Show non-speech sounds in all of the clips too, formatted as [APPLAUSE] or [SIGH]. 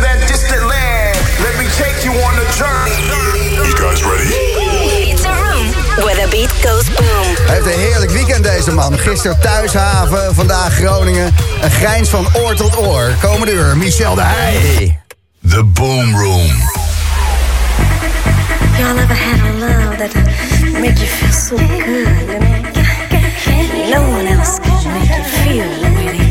that distant land. Let me take you on a journey. You guys ready? It's a room where the beat goes boom. Hij heeft een heerlijk weekend deze man. Gisteren thuishaven, vandaag Groningen. Een grijns van oor tot oor. Komende uur, Michel de Heij. The Boom Room. Y'all ever had a love that make you feel so good? No one else can make you feel the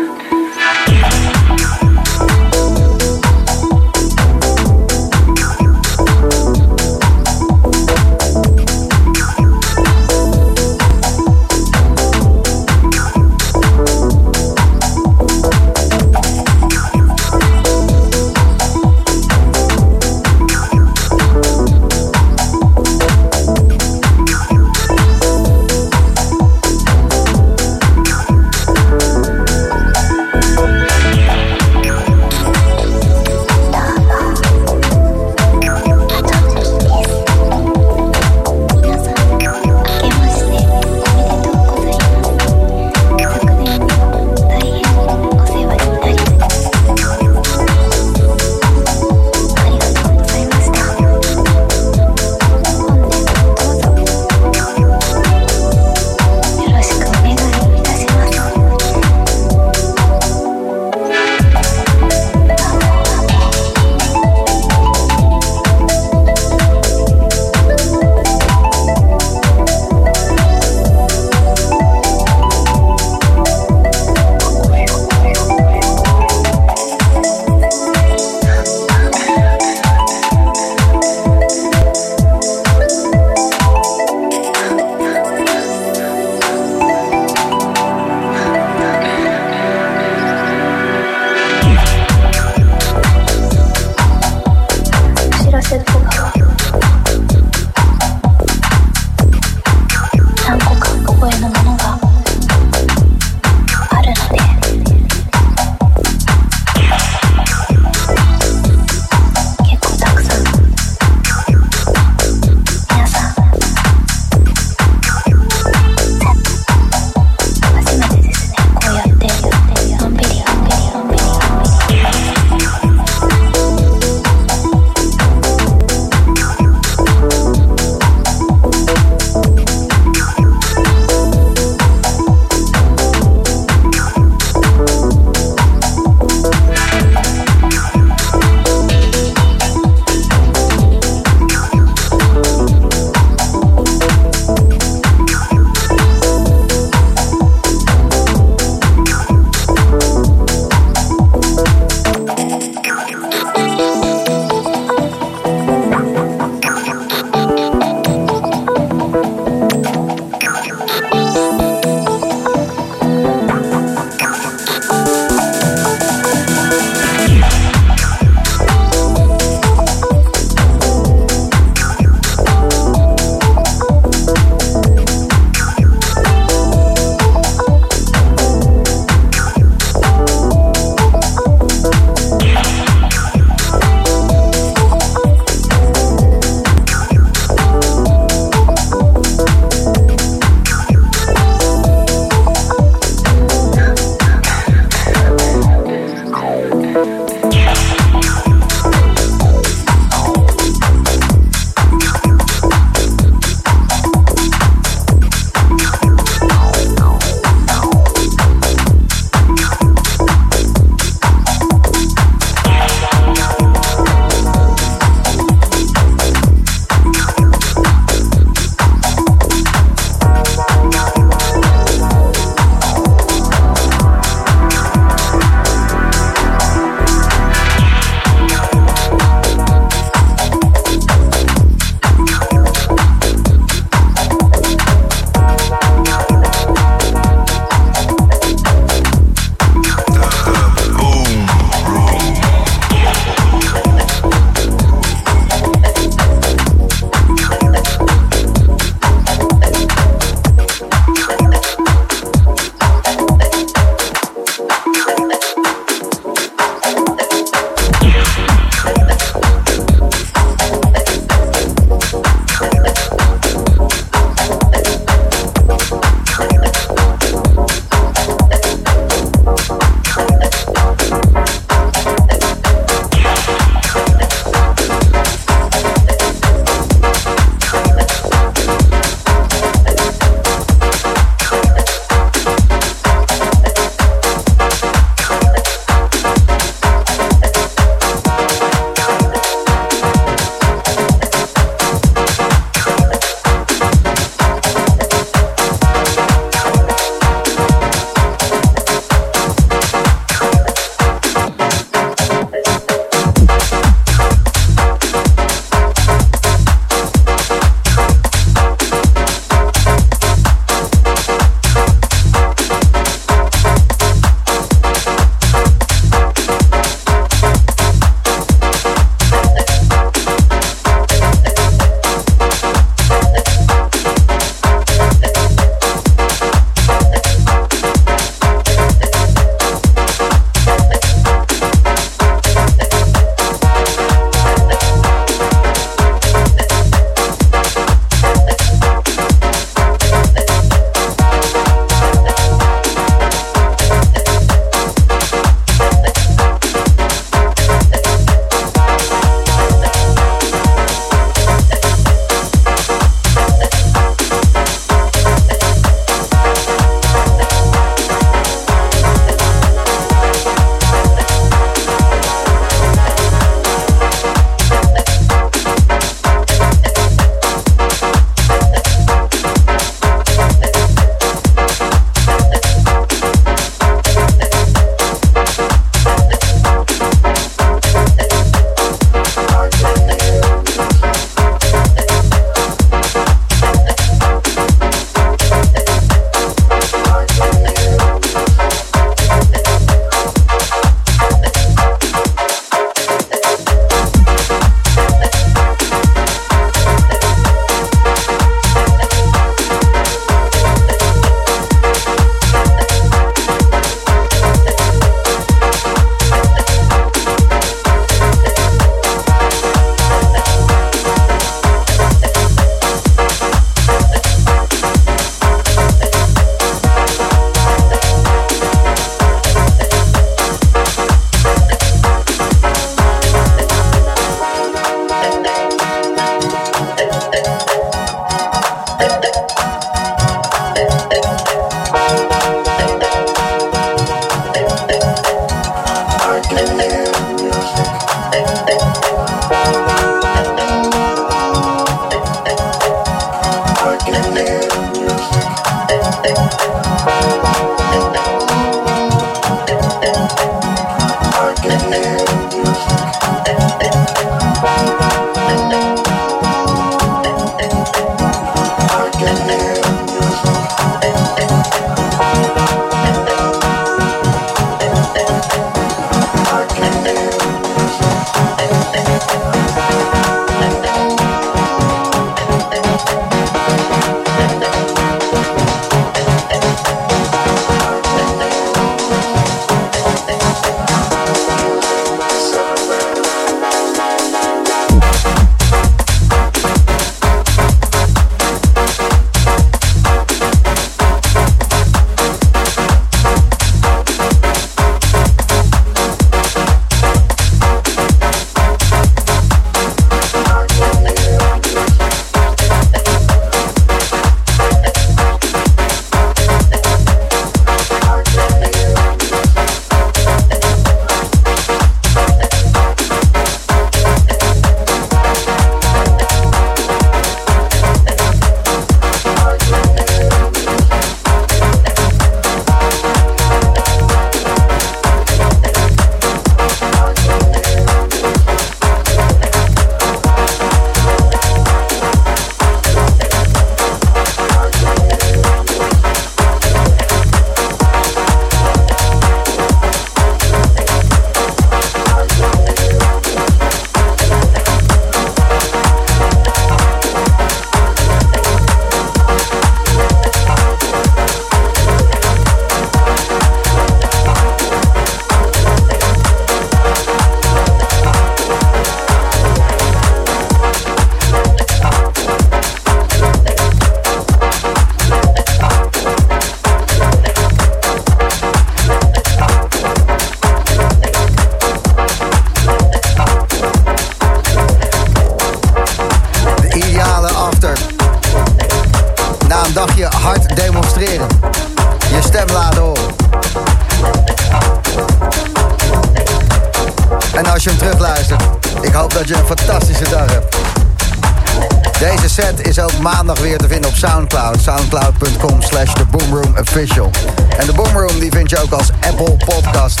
En de Boomroom die vind je ook als Apple Podcast.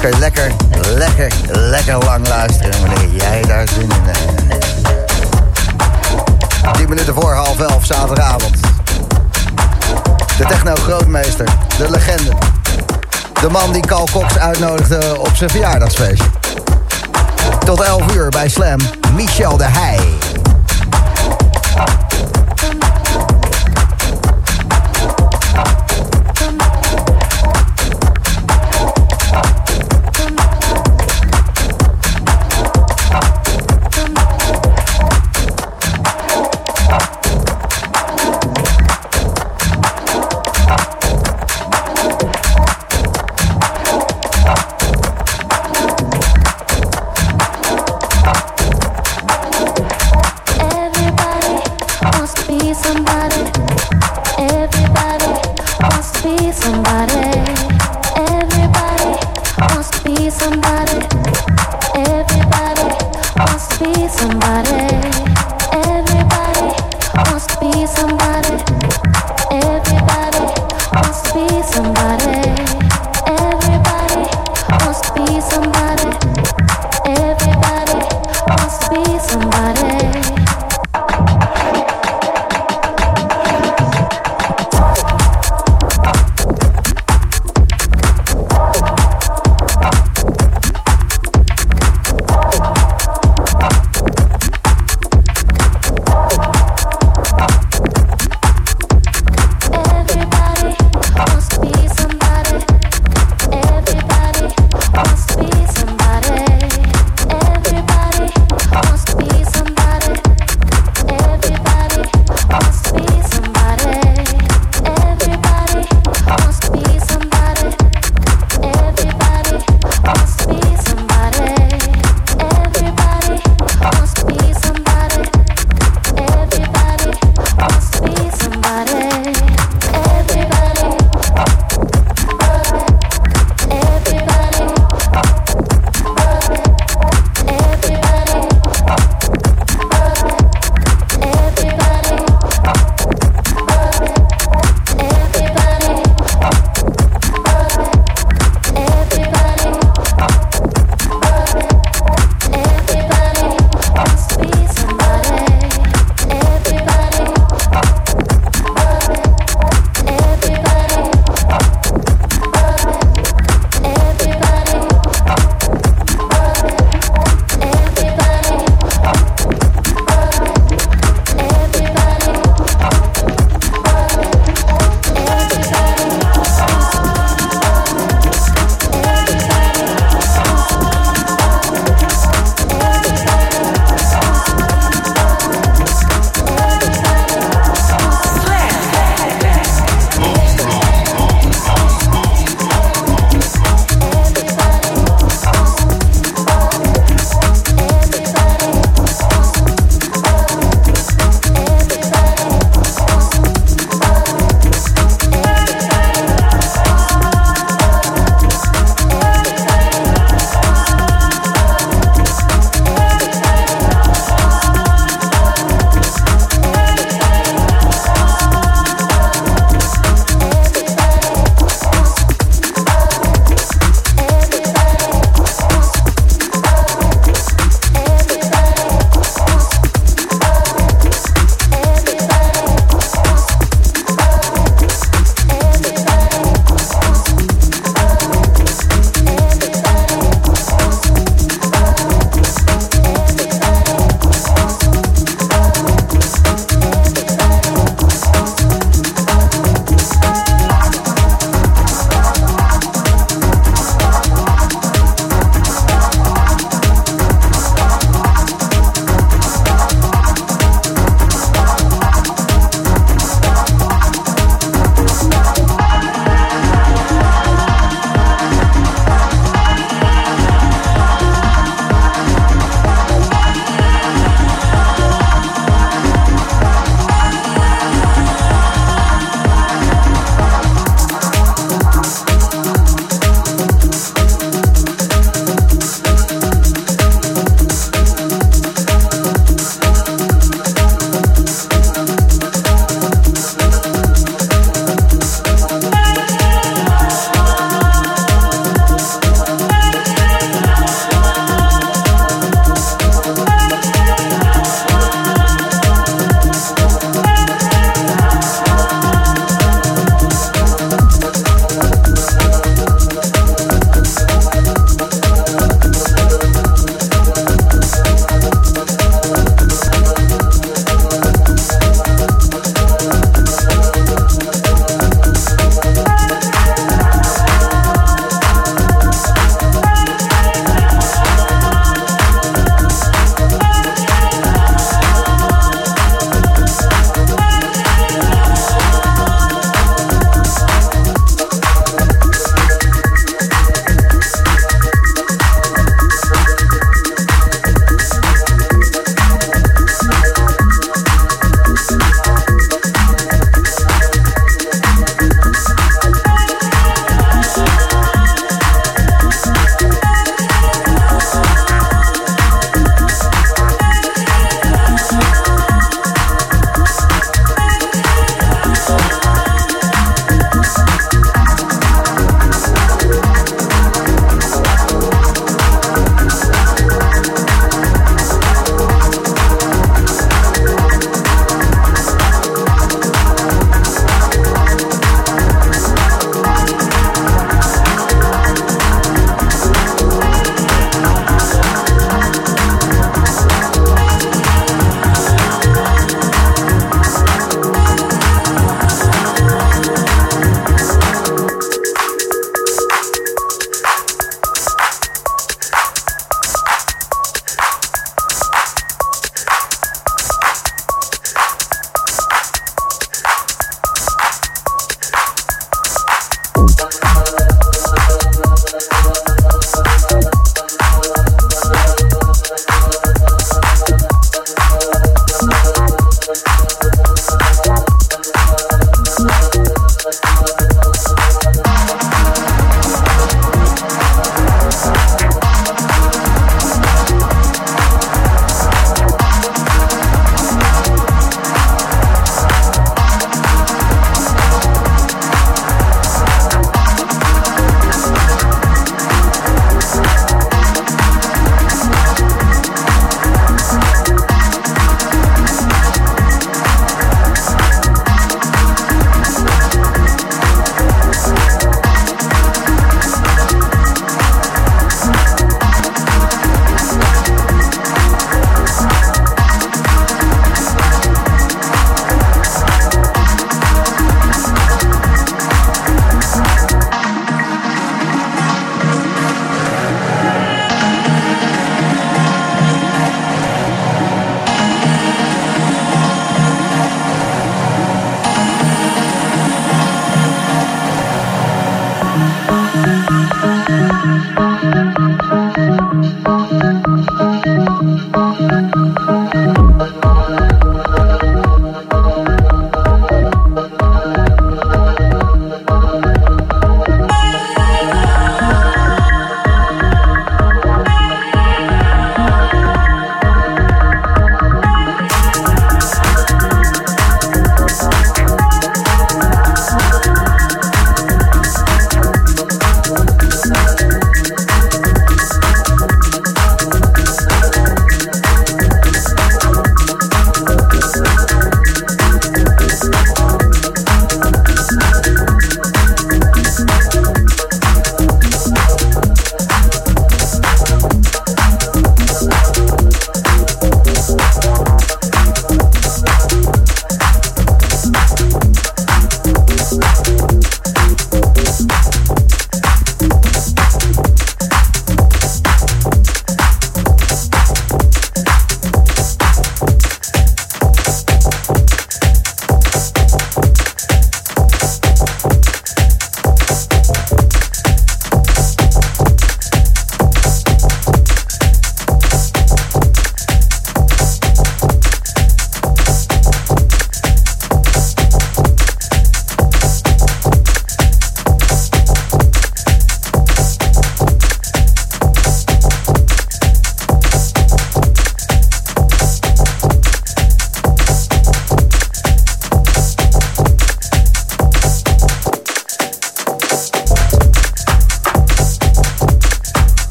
Kun je lekker, lekker, lekker lang luisteren wanneer jij daar zin in hebt. 10 minuten voor half elf zaterdagavond. De techno-grootmeester, de legende. De man die Carl Cox uitnodigde op zijn verjaardagsfeestje. Tot 11 uur bij Slam, Michel de Heij.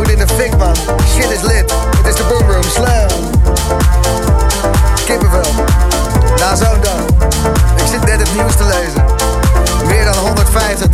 Ik in de fik, man. Shit is lit. Het is de boomroom slam. Kippenvel. Na zo'n dag. Ik zit net het nieuws te lezen. Meer dan 150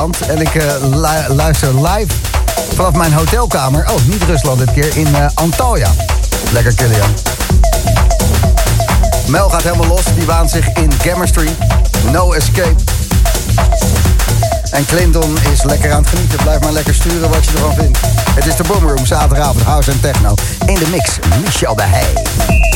En ik eh, lu- luister live vanaf mijn hotelkamer. Oh, niet Rusland dit keer, in eh, Antalya. Lekker Killian. Mel gaat helemaal los, die waant zich in chemistry. No escape. En Clinton is lekker aan het genieten. Blijf maar lekker sturen wat je ervan vindt. Het is de Boomroom, zaterdagavond, house en techno. In de mix, Michel de Heij.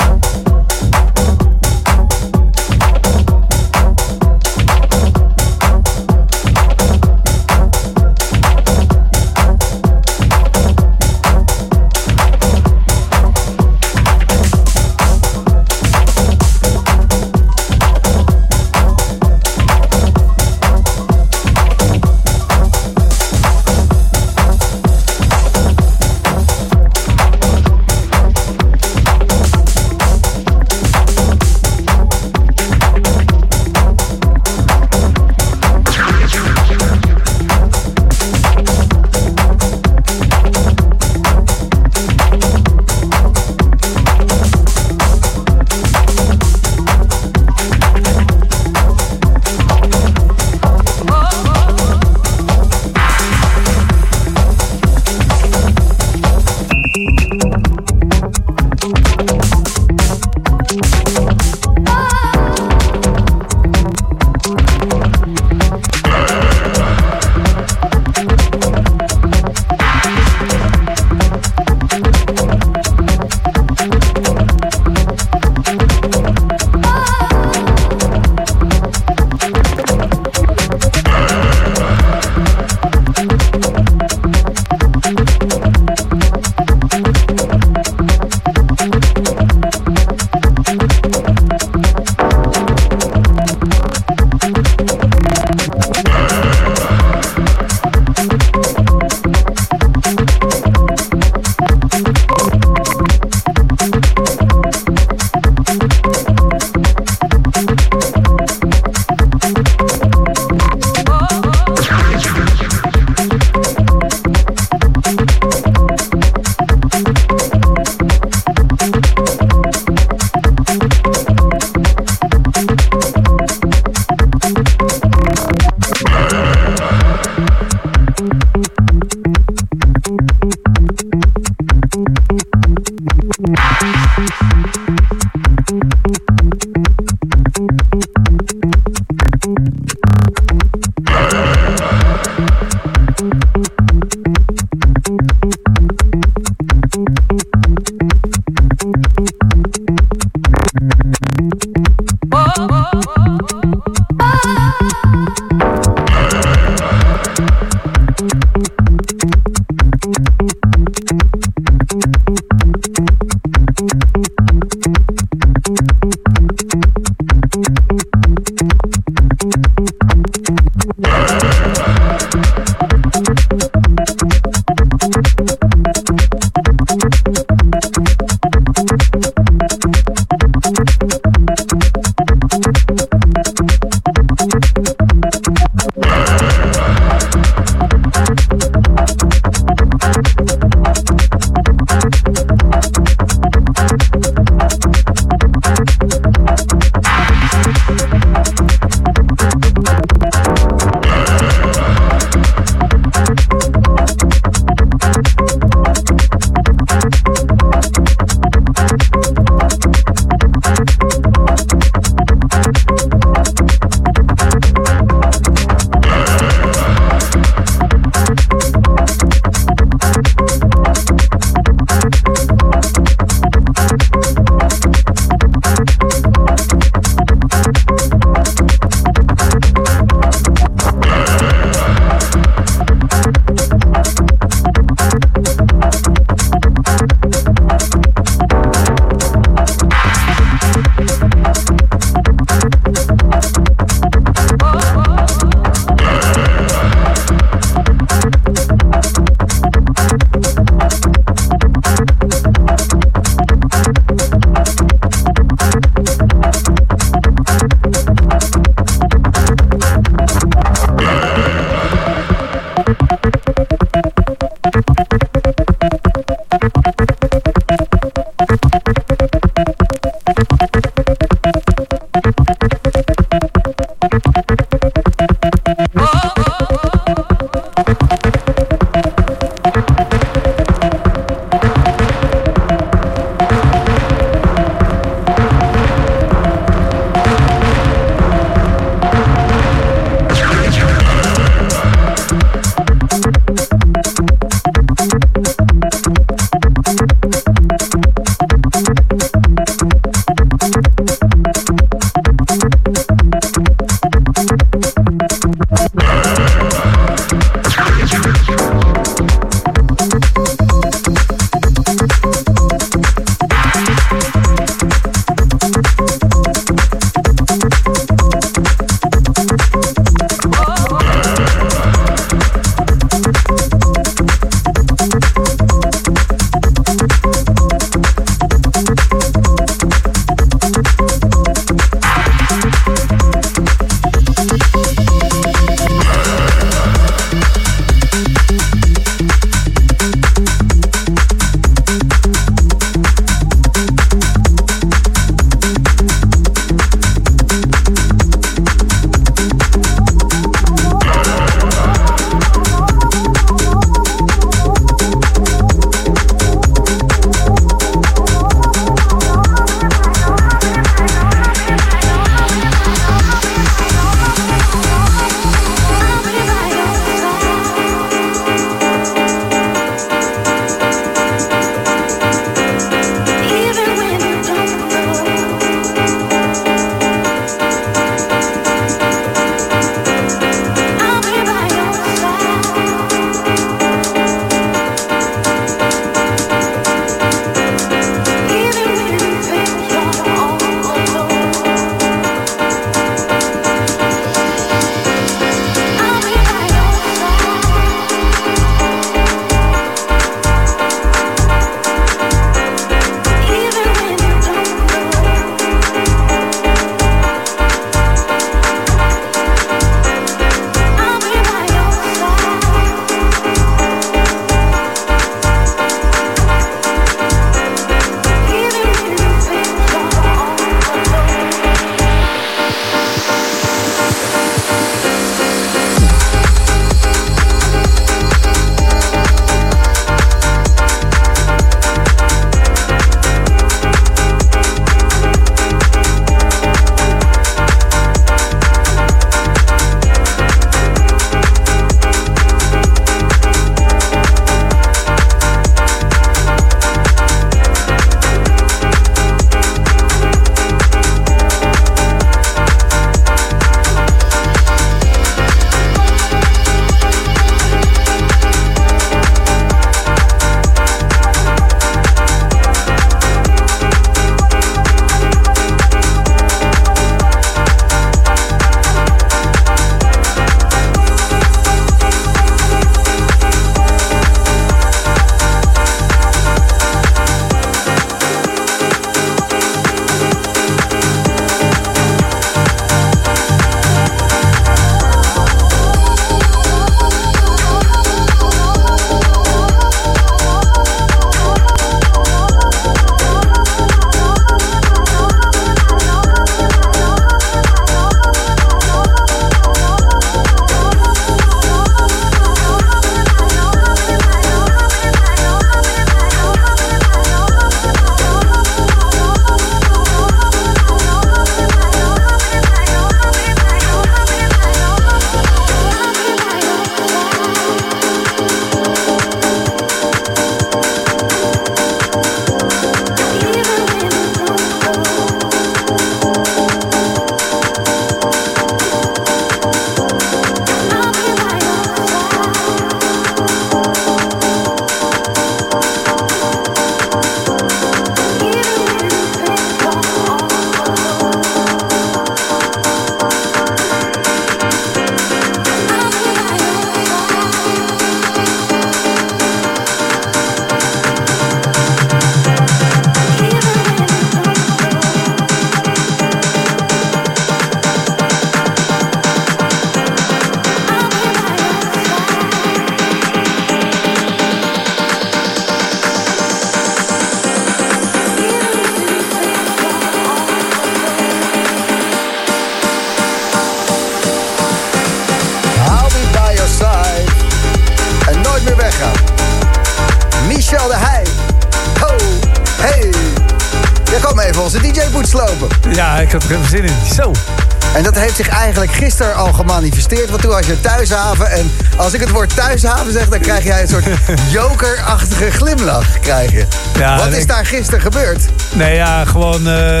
Zich eigenlijk gisteren al gemanifesteerd. Want toen was je thuishaven. En als ik het woord thuishaven zeg, dan krijg jij een soort [LAUGHS] jokerachtige glimlach. Krijg je. Ja, Wat is daar gisteren gebeurd? Nee, ja, gewoon... eh,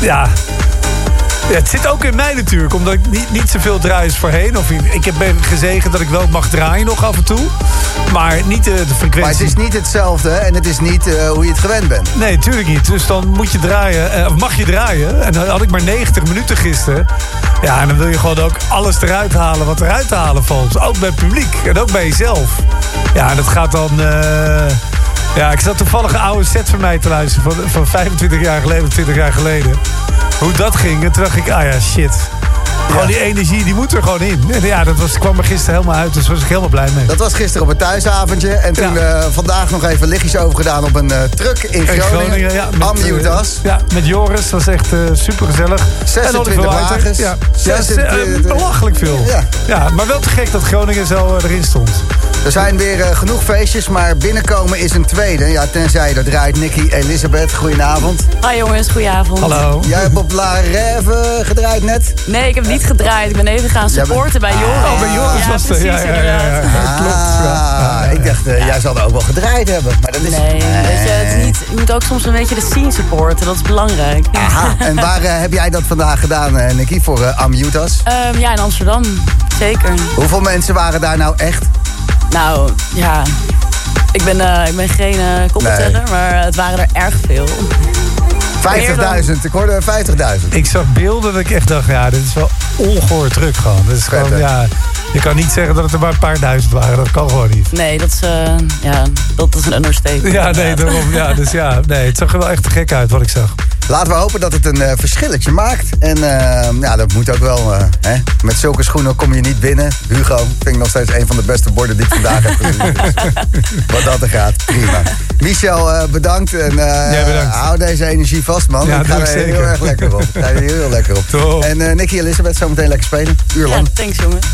ja. Ja. Het zit ook in mij natuurlijk, omdat ik niet, niet zoveel draai als voorheen. Of ik, heb ben gezegend dat ik wel mag draaien nog af en toe. Maar niet de, de frequentie. Maar het is niet hetzelfde en het is niet eh, hoe je het gewend bent. Nee, natuurlijk niet. Dus dan moet je draaien, eh, of mag je draaien. En dan had ik maar 90 minuten gisteren. Ja, en dan wil je gewoon ook alles eruit halen wat eruit te halen valt. Ook bij het publiek en ook bij jezelf. Ja, en dat gaat dan... eh, ja, ik zat toevallig een oude set van mij te luisteren. Van, van 25 jaar geleden, of 20 jaar geleden. Hoe dat ging. En toen dacht ik, ah ja, shit. Gewoon die energie, die moet er gewoon in. En ja, dat was, kwam er gisteren helemaal uit. Dus daar was ik helemaal blij mee. Dat was gisteren op een thuisavondje. En toen Ja. eh, vandaag nog even lichtjes overgedaan op een eh, truck in In Groningen. ja. Ammutas. eh, ja, met Joris. Dat was echt super gezellig. 26 wagens. Ja, ja 26 belachelijk veel. Ja. Maar wel te gek dat Groningen zo erin stond. Er zijn weer eh, genoeg feestjes, maar binnenkomen is een tweede. Ja, tenzij er draait Nicky Elisabeth. Goedenavond. Hi jongens, goedenavond. Hallo. Jij hebt op La Rêve gedraaid net. Nee, ik heb niet gedraaid. Ik ben even gaan supporten bij Joris. Oh, bij Joris ja, was het. precies, Ja, ja, ja, ja, ja. inderdaad. Klopt, ja. Ah, ik dacht, eh, jij zal er ook wel gedraaid hebben. Maar dat is... Nee, weet je, het is niet, je moet ook soms een beetje de scene supporten. Dat is belangrijk. Aha, en waar eh, heb jij dat vandaag gedaan, eh, Nicky, voor uh, Ammutas? Ehm, ja, in Amsterdam. Zeker. Hoeveel mensen waren daar nou echt? Nou, ja. Ik ben, eh, ik ben geen uh, maar het waren er erg veel. 50.000, ik hoorde 50.000. Ik zag beelden dat ik echt dacht, ja, dit is wel ongehoord druk gewoon. Dat is Vet, gewoon, hè? ja, je kan niet zeggen dat het er maar een paar duizend waren. Dat kan gewoon niet. Nee, dat is, eh, ja, dat is een understatement. Ja, nee, daarom. Ja, dus ja, nee, het zag er wel echt te gek uit wat ik zag. Laten we hopen dat het een eh, verschilletje maakt. En eh, ja, dat moet ook wel. eh, hè? Met zulke schoenen kom je niet binnen. Hugo vind ik nog steeds een van de beste borden die ik vandaag heb gezien. Dus [LAUGHS] wat dat er gaat, prima. Michel, eh, bedankt. En eh, Jij bedankt. hou deze energie vast, man. Ja, ik ga er heel erg lekker op. Ik ga er heel lekker op. Top. En eh Nicky Elisabeth zometeen lekker spelen. Uur Ja, lang. thanks jongens.